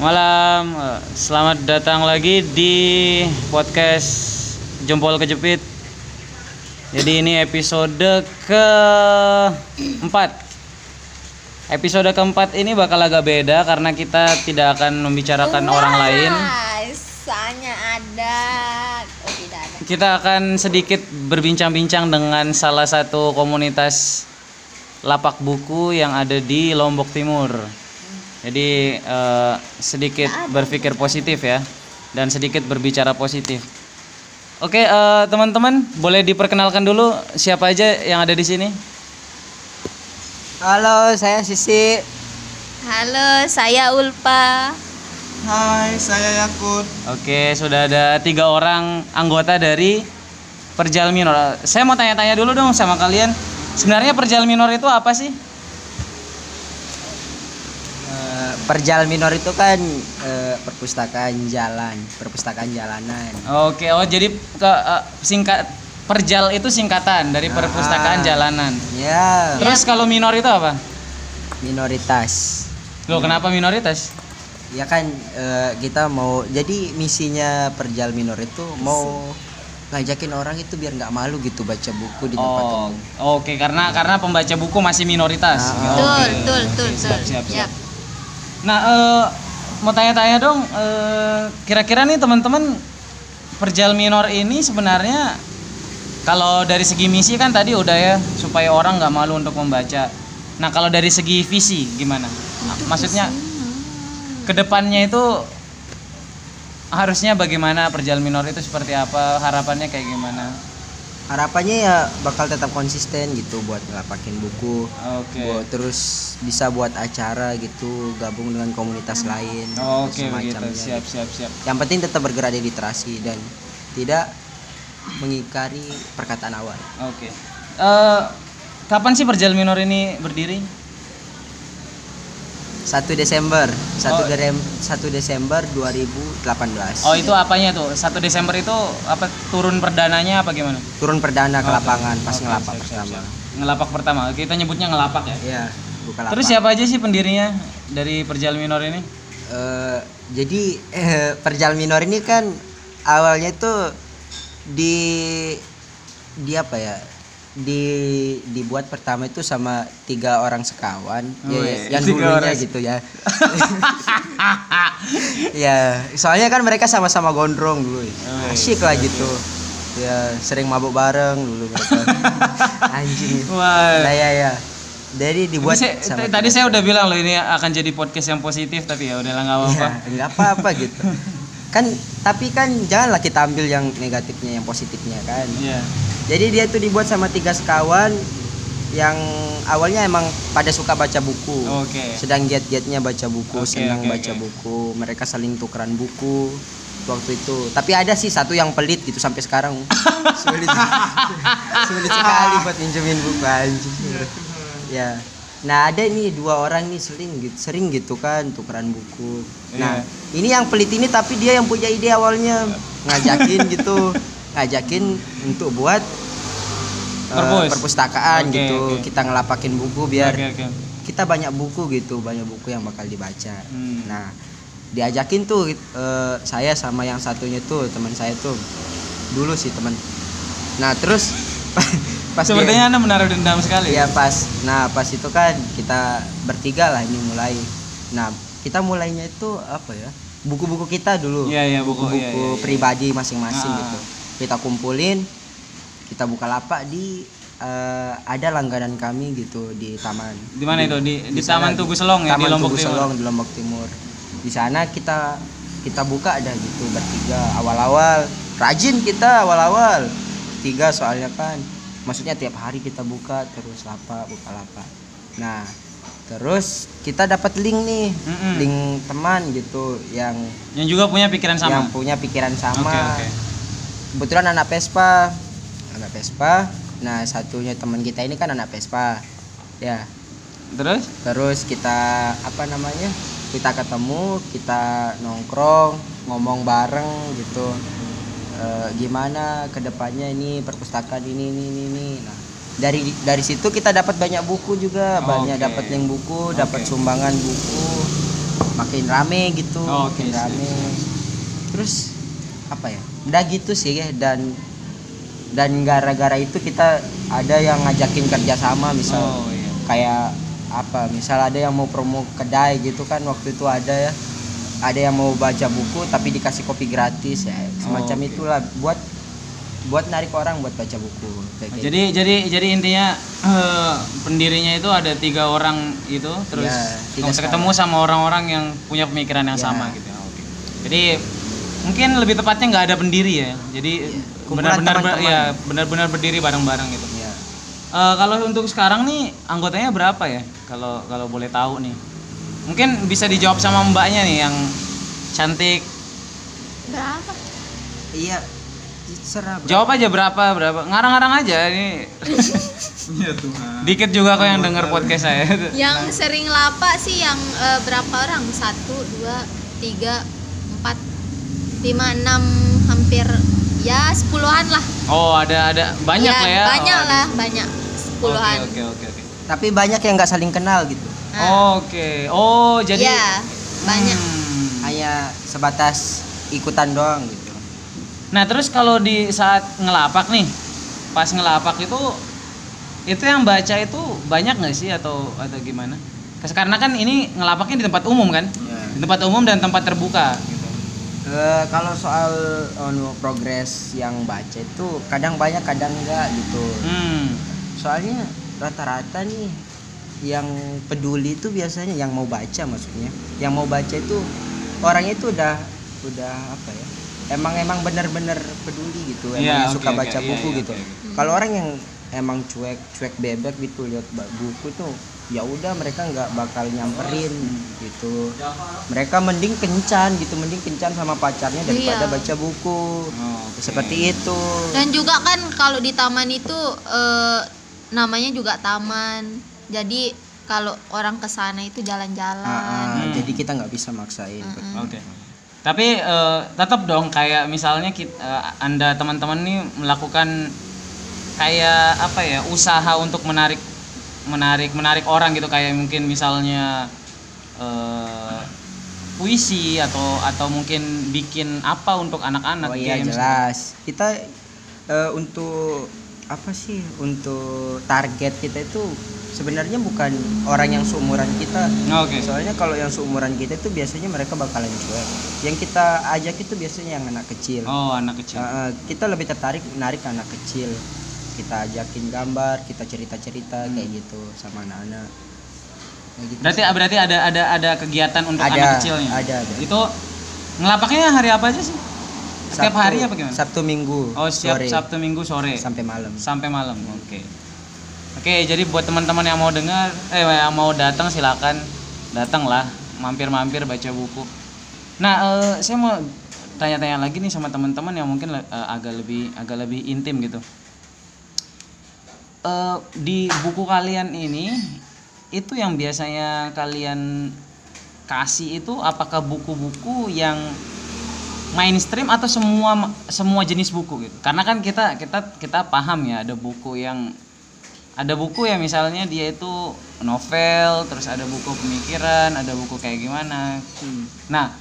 Malam, selamat datang lagi di podcast Jempol Kejepit. Jadi ini episode keempat. Episode keempat ini bakal agak beda karena kita tidak akan membicarakan orang lain. Kita akan sedikit berbincang-bincang dengan salah satu komunitas lapak buku yang ada di Lombok Timur. Jadi eh, sedikit berpikir positif ya dan sedikit berbicara positif. Oke eh, teman-teman boleh diperkenalkan dulu siapa aja yang ada di sini? Halo, saya Sisi. Halo, saya Ulpa. Hai, saya Yakut. Oke sudah ada tiga orang anggota dari Perjal Minor. Saya mau tanya-tanya dulu dong sama kalian. Sebenarnya Perjal Minor itu apa sih? Eh, Perjal minor itu kan eh, perpustakaan jalan, perpustakaan jalanan. Oke oh jadi ke eh, singkat Perjal itu singkatan dari perpustakaan jalanan. Ya, Terus kalau minor itu apa? minoritas. Loh kenapa minoritas? Ya kan eh, kita mau jadi misinya Perjal minor itu mau ngajakin orang itu biar nggak malu gitu baca buku di tempat Oh, umum. oke karena karena pembaca buku masih minoritas. Ah, Oke, Betul, oke. betul, betul, Siap, betul. siap, siap. Yap. Nah, eh, mau tanya-tanya dong, eh, kira-kira nih teman-teman perjal minor ini sebenarnya kalau dari segi misi kan tadi udah ya supaya orang nggak malu untuk membaca. Nah, kalau dari segi visi gimana? Maksudnya ke depannya itu harusnya bagaimana perjal minor itu seperti apa? Harapannya kayak gimana? Harapannya ya bakal tetap konsisten gitu buat ngelapakin buku. Oke. Buat terus bisa buat acara gitu, gabung dengan komunitas lain. Oke begitu. semacamnya Siap, gitu. siap, siap. Yang penting tetap bergerak di literasi dan tidak mengingkari perkataan awal. Oke. Eh, kapan sih perjal minor ini berdiri? 1 Desember, 1 Oh. Derem- 1 Desember 2018. Oh itu apanya tuh? 1 Desember itu apa turun perdananya apa gimana? Turun perdana ke Oke. lapangan pas Oke, ngelapak siap, siap, pertama. siap. Ngelapak pertama. Kita nyebutnya ngelapak ya. Iya, buka lapak. Terus siapa aja sih pendirinya dari perjal minor ini? Eh, jadi eh, perjal minor ini kan awalnya itu di di apa ya di dibuat pertama itu sama tiga orang sekawan ya, Wih, ya, yang tiga dulunya orang. gitu ya ya soalnya kan mereka sama-sama gondrong dulu ya. Wih, asyik lah gitu ya sering mabuk bareng dulu mereka anjing Wah. nah ya ya jadi dibuat saya- sama tadi saya udah bilang loh ini akan jadi podcast yang positif tapi ya udahlah nggak apa-apa. Iya, nggak apa-apa gitu. Kan tapi kan janganlah kita ambil yang negatifnya, yang positifnya kan. Iya. Jadi dia tuh dibuat sama tiga sekawan yang awalnya emang pada suka baca buku. Oke. Sedang giat-giatnya baca buku, Oke, senang oke, baca oke. buku. Mereka saling tukeran buku waktu itu. Tapi ada sih satu yang pelit gitu sampai sekarang. sulit. sulit sekali buat minjemin buku anjing. ya. Nah, ada nih dua orang nih sering gitu, sering gitu kan tukeran buku. Nah, Iya. ini yang pelit ini tapi dia yang punya ide awalnya ngajakin gitu, ngajakin untuk buat Perpus. perpustakaan Oke, gitu. oke. Kita ngelapakin buku biar Oke, oke. kita banyak buku gitu, banyak buku yang bakal dibaca. Hmm. Nah, diajakin tuh eh, saya sama yang satunya tuh teman saya tuh dulu sih teman. Nah, terus pas dia- Sepertinya Anda menaruh dendam sekali. Iya pas. Nah pas itu kan kita bertiga lah ini mulai. Nah kita mulainya itu apa ya? Buku-buku kita dulu. Iya, iya, buku, Buku-buku iya, iya, iya. pribadi masing-masing Ah. gitu. Kita kumpulin, kita buka lapak di eh, ada langganan kami gitu di taman. Di mana itu? Di di, sana, Taman Tugu Selong ya di Taman Lombok Tugu Timur. Selong di Lombok Timur. Di sana kita kita buka ada gitu bertiga awal-awal rajin kita awal-awal tiga soalnya kan maksudnya tiap hari kita buka terus lapak buka lapak nah terus kita dapat link nih Mm-mm. link teman gitu yang Yang juga punya pikiran sama. yang punya pikiran sama Oke, oke. kebetulan anak Vespa anak Vespa nah satunya teman kita ini kan anak Vespa ya Terus? terus kita apa namanya kita ketemu kita nongkrong ngomong bareng gitu Eh, gimana ke depannya ini perpustakaan ini ini ini, ini. nah dari dari situ kita dapat banyak buku juga banyak Oke. dapat link buku dapat Oke. sumbangan buku makin rame gitu Oke, makin siap. rame terus apa ya udah gitu sih ya dan dan gara-gara itu kita ada yang ngajakin kerjasama misal Oh iya. kayak apa misal ada yang mau promo kedai gitu kan waktu itu ada ya ada yang mau baca buku tapi dikasih kopi gratis ya semacam oke. itulah buat buat narik orang buat baca buku kayak gitu. Jadi jadi jadi intinya eh, pendirinya itu ada tiga orang itu terus Ya, tiga ketemu sama orang-orang yang punya pemikiran yang Ya. sama gitu. Oke. Jadi mungkin lebih tepatnya nggak ada pendiri ya. Jadi Kumpulan benar-benar teman-teman. ya benar-benar berdiri bareng-bareng gitu. ya Eh, kalau untuk sekarang nih anggotanya berapa ya? Kalau kalau boleh tahu nih. Mungkin bisa dijawab sama mbaknya nih yang cantik. Berapa? iya serah. Jawab aja berapa berapa. Ngarang-ngarang aja ini. Dikit juga kok yang denger podcast saya. Yang sering lapak sih yang eh, berapa orang? Satu, dua, tiga, empat, lima, enam, hampir ya sepuluhan lah. Oh, ada ada banyak Ya, lah ya. Banyak Oh, lah, banyak. Sepuluhan. Oke, oke, oke, oke. tapi banyak yang nggak saling kenal gitu Nah, Oke. Oh, jadi Iya, banyak. Hmm. hanya sebatas ikutan doang gitu Nah, terus kalau di saat ngelapak nih, pas ngelapak itu itu yang baca itu banyak nggak sih atau atau gimana? Karena kan ini ngelapaknya di tempat umum kan? Ya. Di tempat umum dan tempat terbuka gitu. Eh, kalau soal anu, progres yang baca itu kadang banyak kadang enggak gitu Hmm. soalnya rata-rata nih yang peduli itu biasanya yang mau baca maksudnya yang mau baca itu orangnya itu udah udah apa ya emang emang benar-benar peduli gitu emang Iya, yang oke, suka oke. baca Iya, buku iya, gitu oke, oke. kalau orang yang emang cuek cuek bebek gitu lihat buku tuh ya udah mereka nggak bakal nyamperin gitu mereka mending kencan gitu mending kencan sama pacarnya daripada Iya. baca buku Oh, oke. seperti itu Dan juga kan kalau di taman itu eh, namanya juga taman. Jadi kalau orang ke sana itu jalan-jalan. Ah, ah, Hmm. jadi kita nggak bisa maksain Oke. Tapi eh, tetap dong kayak misalnya kita, Anda teman-teman nih melakukan kayak apa ya usaha untuk menarik menarik menarik orang gitu kayak mungkin misalnya eh, puisi atau atau mungkin bikin apa untuk anak-anak Oh iya jelas. Kita eh, untuk apa sih? Untuk target kita itu sebenarnya bukan orang yang seumuran kita. Oke. Soalnya kalau yang seumuran kita itu biasanya mereka bakalan cuek. Yang kita ajak itu biasanya yang anak kecil. Oh, anak kecil. Eh, kita lebih tertarik menarik anak kecil. Kita ajakin gambar, kita cerita-cerita kayak gitu sama anak-anak. Gitu Berarti berarti ada ada ada kegiatan untuk Ada, anak kecilnya. ada, ada. Itu ngelapaknya hari apa aja sih? Setiap Sabtu- hari apa gimana? Sabtu Minggu. Oh, setiap sore Sabtu Minggu sore sampai malam. sampai malam. Oke. Oke, jadi buat teman-teman yang mau dengar eh yang mau datang silakan datanglah, mampir-mampir baca buku. Nah, eh, saya mau tanya-tanya lagi nih sama teman-teman yang mungkin eh, agak lebih agak lebih intim gitu. Eh, di buku kalian ini itu yang biasanya kalian kasih itu apakah buku-buku yang mainstream atau semua semua jenis buku gitu? Karena kan kita kita kita paham ya ada buku yang ada buku ya misalnya dia itu novel terus ada buku pemikiran ada buku kayak gimana. Nah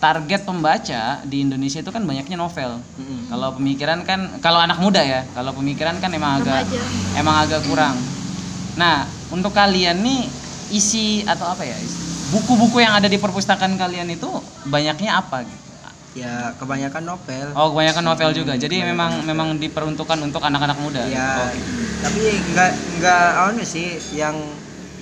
target pembaca di Indonesia itu kan banyaknya novel. Mm-mm. kalau pemikiran kan kalau anak muda ya kalau pemikiran kan emang agak Remaja. emang agak kurang. Nah untuk kalian nih isi atau apa ya buku-buku yang ada di perpustakaan kalian itu banyaknya apa gitu Ya kebanyakan novel. Oh, kebanyakan novel juga. Jadi memang memang diperuntukkan untuk anak-anak muda. ya. Oke. Tapi nggak nggak anu sih yang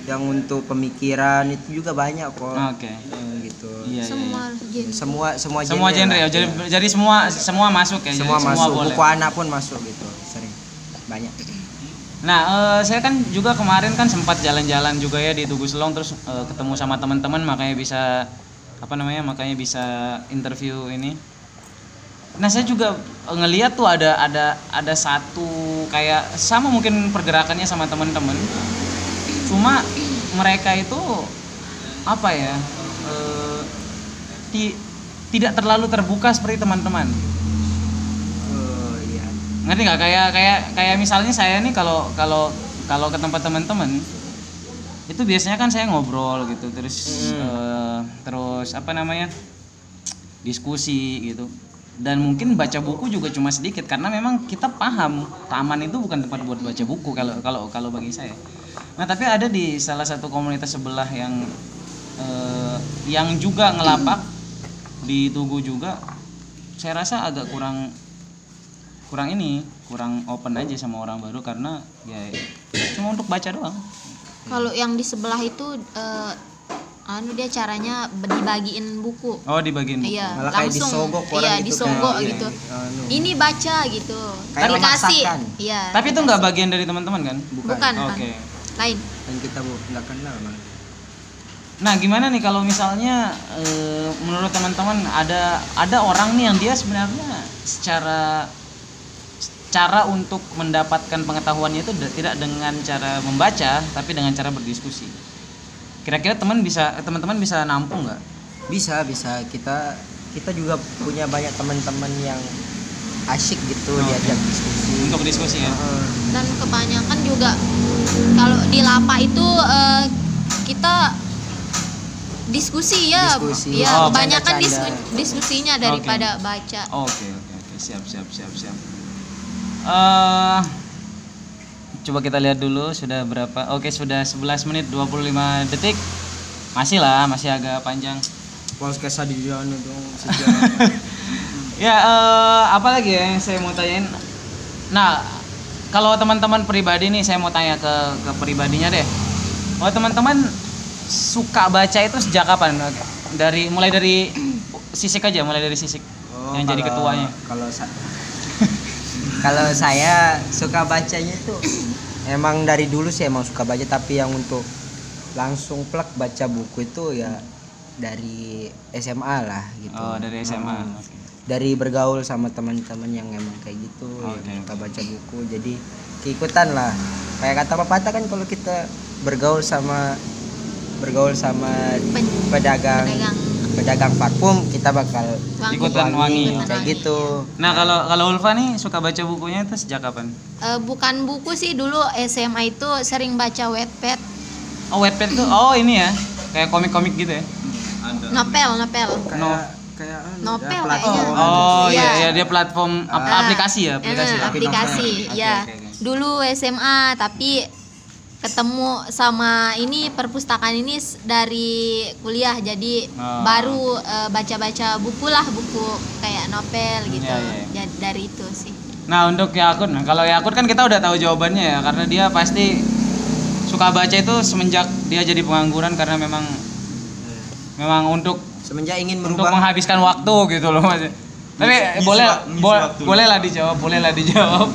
yang untuk pemikiran itu juga banyak kok. Oke. Eh, gitu. Iya, iya, Semua iya. Semua semua Semua genre ya. Jadi Iya. jadi semua semua masuk ya. semua Jadi masuk. boleh. Buku anak pun masuk gitu. Sering. Banyak. Nah, eh, saya kan juga kemarin kan sempat jalan-jalan juga ya di Tugu Selong terus eh, ketemu sama teman-teman makanya bisa apa namanya? Makanya bisa interview ini. Nah, saya juga eh, ngeliat tuh ada ada ada satu kayak sama mungkin pergerakannya sama teman-teman. Cuma mereka itu apa ya? eh, ti- tidak terlalu terbuka seperti teman-teman. Oh iya. ngerti nggak kayak kayak kayak misalnya saya nih kalau kalau kalau ke tempat teman-teman itu biasanya kan saya ngobrol gitu terus eh, terus apa namanya diskusi gitu. Dan mungkin baca buku juga cuma sedikit karena memang kita paham taman itu bukan tempat buat baca buku kalau kalau kalau bagi saya. Nah tapi ada di salah satu komunitas sebelah yang eh, yang juga ngelapak di Tugu juga saya rasa agak kurang kurang ini kurang open aja sama orang baru karena ya cuma untuk baca doang. Kalau yang di sebelah itu eh, anu dia caranya dibagiin buku. oh di bagian buku. Iya, Malah kayak langsung disogok orang iya, gitu disogok kayak, gitu. anu. Ini baca gitu. Kayak Dikasih. memaksakan. Iya. tapi itu nggak bagian dari teman-teman kan bukan, bukan, oke bukan. Lain. dan kita bu- nggak kenal malah nah gimana nih kalau misalnya eh, menurut teman-teman ada ada orang nih yang dia sebenarnya secara cara untuk mendapatkan pengetahuannya itu da- tidak dengan cara membaca tapi dengan cara berdiskusi kira-kira teman bisa teman-teman bisa nampung nggak bisa bisa kita kita juga punya banyak teman-teman yang asyik gitu Oke. diajak diskusi untuk diskusi ya Heeh. Dan kebanyakan juga kalau di Lapa itu eh, kita diskusi ya. Diskusi. Ya, Oh, kebanyakan disku- diskusinya daripada baca. Oke oke oke siap siap siap siap. Eh coba kita lihat dulu sudah berapa? Oke sudah 11 menit 25 detik. Masih lah masih agak panjang. podcast di anu dong Ya eh apa lagi ya yang saya mau tanyain? Nah kalau teman-teman pribadi nih saya mau tanya ke ke pribadinya deh. Oh teman-teman suka baca itu sejak kapan? Dari mulai dari sisik aja, mulai dari sisik Oh, yang jadi kalau- ketuanya. Kalau sa- kalau saya suka bacanya itu emang dari dulu sih emang suka baca tapi yang untuk langsung plek baca buku itu ya dari SMA lah gitu. Oh dari SMA. Hmm. Dari bergaul sama teman-teman yang emang kayak gitu, Oke, yang suka baca buku. Jadi keikutan lah. Kayak kata pepatah kan kalau kita bergaul sama bergaul sama Pen- pedagang pedagang pedagang parfum kita bakal wangi. Ikutan wangi. Ikutan kayak wangi, gitu. Nah kalau kalau Ulfa nih suka baca bukunya itu sejak kapan? Eh, bukan buku sih dulu SMA itu sering baca Wattpad, Oh Wattpad tuh, oh ini ya, kayak komik-komik gitu ya? novel, novel. No. kayak anu, Novel ya, kayaknya. Oh Iya. iya, iya dia platform Ah, aplikasi ya, aplikasi. ya? aplikasi, Oke, ya. oke, oke. Dulu SMA tapi ketemu sama ini perpustakaan ini dari kuliah jadi Oh. baru eh, baca-baca buku lah buku kayak novel gitu Iya, iya. Jadi dari itu sih Nah untuk Yakut, nah kalau Yakut kan kita udah tahu jawabannya ya, karena dia pasti suka baca itu semenjak dia jadi pengangguran karena memang memang untuk semenjak ingin untuk merubah menghabiskan waktu gitu loh mas. Tapi boleh bo- boleh lah dijawab, boleh lah dijawab.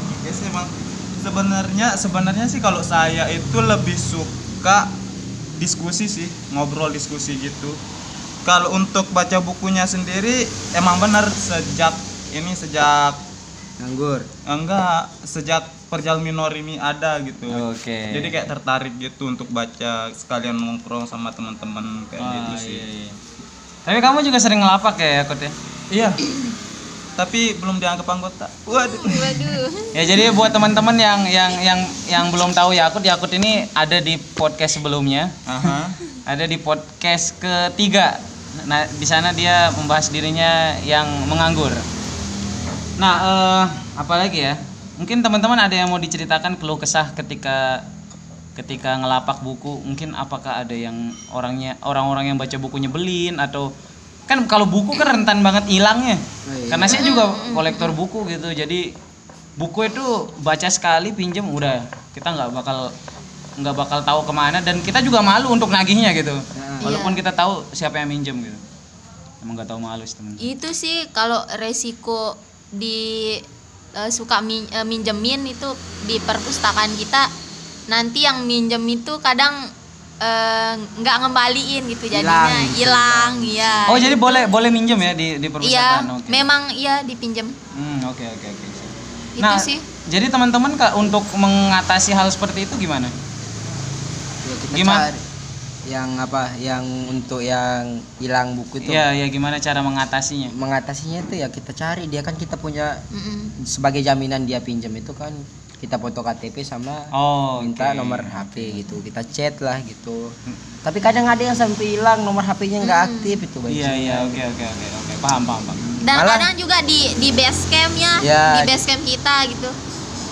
Ya sebenarnya sebenarnya sih kalau saya itu lebih suka diskusi sih, ngobrol diskusi gitu. Kalau untuk baca bukunya sendiri emang benar sejak ini sejak nganggur enggak sejak perjal minor ini ada gitu. Oke. Jadi kayak tertarik gitu untuk baca sekalian nongkrong sama teman-teman kayak Ah, gitu sih. iya, iya. Tapi kamu juga sering ngelapak ya Yakut ya? Iya. Tapi belum dianggap anggota. Waduh. waduh Ya jadi buat teman-teman yang yang yang yang belum tahu Yakut, Yakut ini ada di podcast sebelumnya, Aha. ada di podcast ketiga. Nah di sana dia membahas dirinya yang menganggur. Nah eh, apa lagi ya? Mungkin teman-teman ada yang mau diceritakan keluh kesah ketika ketika ngelapak buku. Mungkin apakah ada yang orangnya orang-orang yang baca buku nyebelin atau kan kalau buku kan rentan banget hilangnya. iya. Karena saya juga kolektor buku gitu. Jadi buku itu baca sekali pinjem udah kita nggak bakal nggak bakal tahu ke mana dan kita juga malu untuk nagihnya gitu. Walaupun kita tahu siapa yang minjem gitu. Emang nggak tahu malu sih temen. itu sih kalau resiko di eh, suka min- eh, minjemin itu di perpustakaan kita nanti yang minjem itu kadang eh, nggak ngembaliin gitu jadinya Hilang. ya Oh jadi boleh boleh minjem ya di di iya perpustakaan. Oke. memang iya dipinjem Hmm, oke oke oke. itu Nah, sih jadi teman-teman Kak untuk mengatasi hal seperti itu gimana? ya kita Gimana? cari yang apa yang untuk yang hilang buku itu Iya, ya gimana cara mengatasinya? mengatasinya itu ya kita cari dia kan kita punya Mm-mm. sebagai jaminan dia pinjam itu kan kita foto KTP sama Oh, minta oke. nomor HP gitu kita chat lah gitu tapi kadang ada yang sampai hilang nomor HP-nya nggak aktif itu Iya, iya, oke oke oke oke. Paham, paham, paham. Dan Malah- kadang juga di di base campnya, Ya. di base camp kita gitu.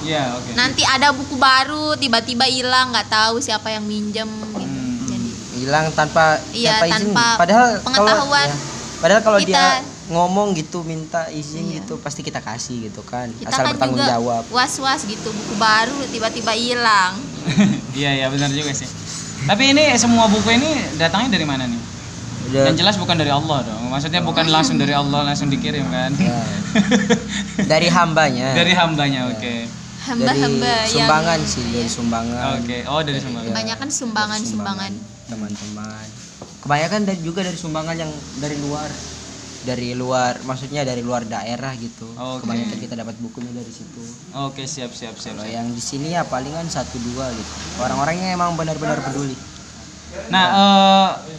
Iya, oke. Nanti ada buku baru tiba-tiba hilang nggak tahu siapa yang minjem gitu. Hmm. Jadi hilang tanpa Iya, tanpa izin tanpa padahal kalau pengetahuan ya, padahal kalau kita. dia ngomong gitu minta izin Iya. gitu pasti kita kasih gitu kan kita asal kan bertanggung juga jawab was-was gitu buku baru tiba-tiba hilang. Iya, iya benar juga sih. Tapi ini semua buku ini datangnya dari mana nih? Udah- Yang jelas bukan dari Allah dong. Maksudnya bukan langsung dari Allah langsung dikirim kan? ya. dari hambanya dari hambanya, oke. Hamba-hamba dari yang sumbangan sih dari sumbangan Oke. Oh, dari sumbangan. kebanyakan sumbangan-sumbangan. teman-teman kebanyakan dari juga dari sumbangan yang dari luar dari luar maksudnya dari luar daerah gitu Oke. kebanyakan kita dapat bukunya dari situ Oke, siap siap siap. kalau siap. yang di sini ya palingan satu dua gitu orang-orangnya emang benar-benar peduli Nah,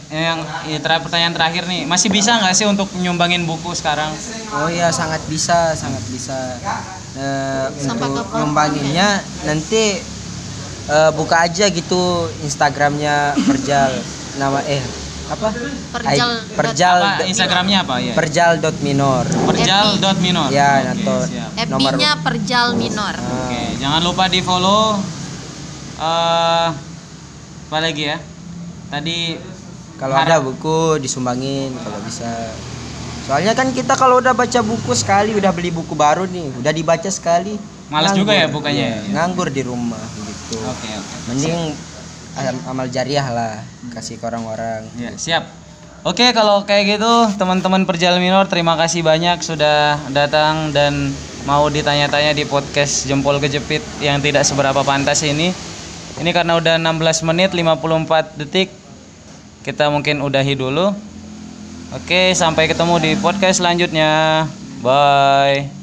eh yang ya, terakhir pertanyaan terakhir nih, masih bisa nggak sih untuk nyumbangin buku sekarang? oh iya sangat bisa sangat bisa Eh, Sampai untuk ke nyumbanginnya nanti eh, buka aja gitu instagramnya perjal nama eh apa Perjal I- perjal Apa Instagramnya apa ya? perjal dot minor Perjal dot minor. ya Oke, atau siap. nomor FB-nya Perjal Minor. Oke, jangan lupa di follow. eh apa lagi ya? Tadi kalau ada buku disumbangin kalau bisa soalnya kan kita kalau udah baca buku sekali udah beli buku baru nih udah dibaca sekali Malas juga ya bukanya Iya, ya? nganggur di rumah gitu Oke, oke. mending am- amal jariah lah kasih ke orang-orang Ya, siap. Oke, kalau kayak gitu teman-teman Perjal Minor terima kasih banyak sudah datang dan mau ditanya-tanya di podcast Jempol Kejepit yang tidak seberapa pantas ini. Ini karena udah 16 menit 54 detik. Kita mungkin udahi dulu. Oke, sampai ketemu di podcast selanjutnya. Bye.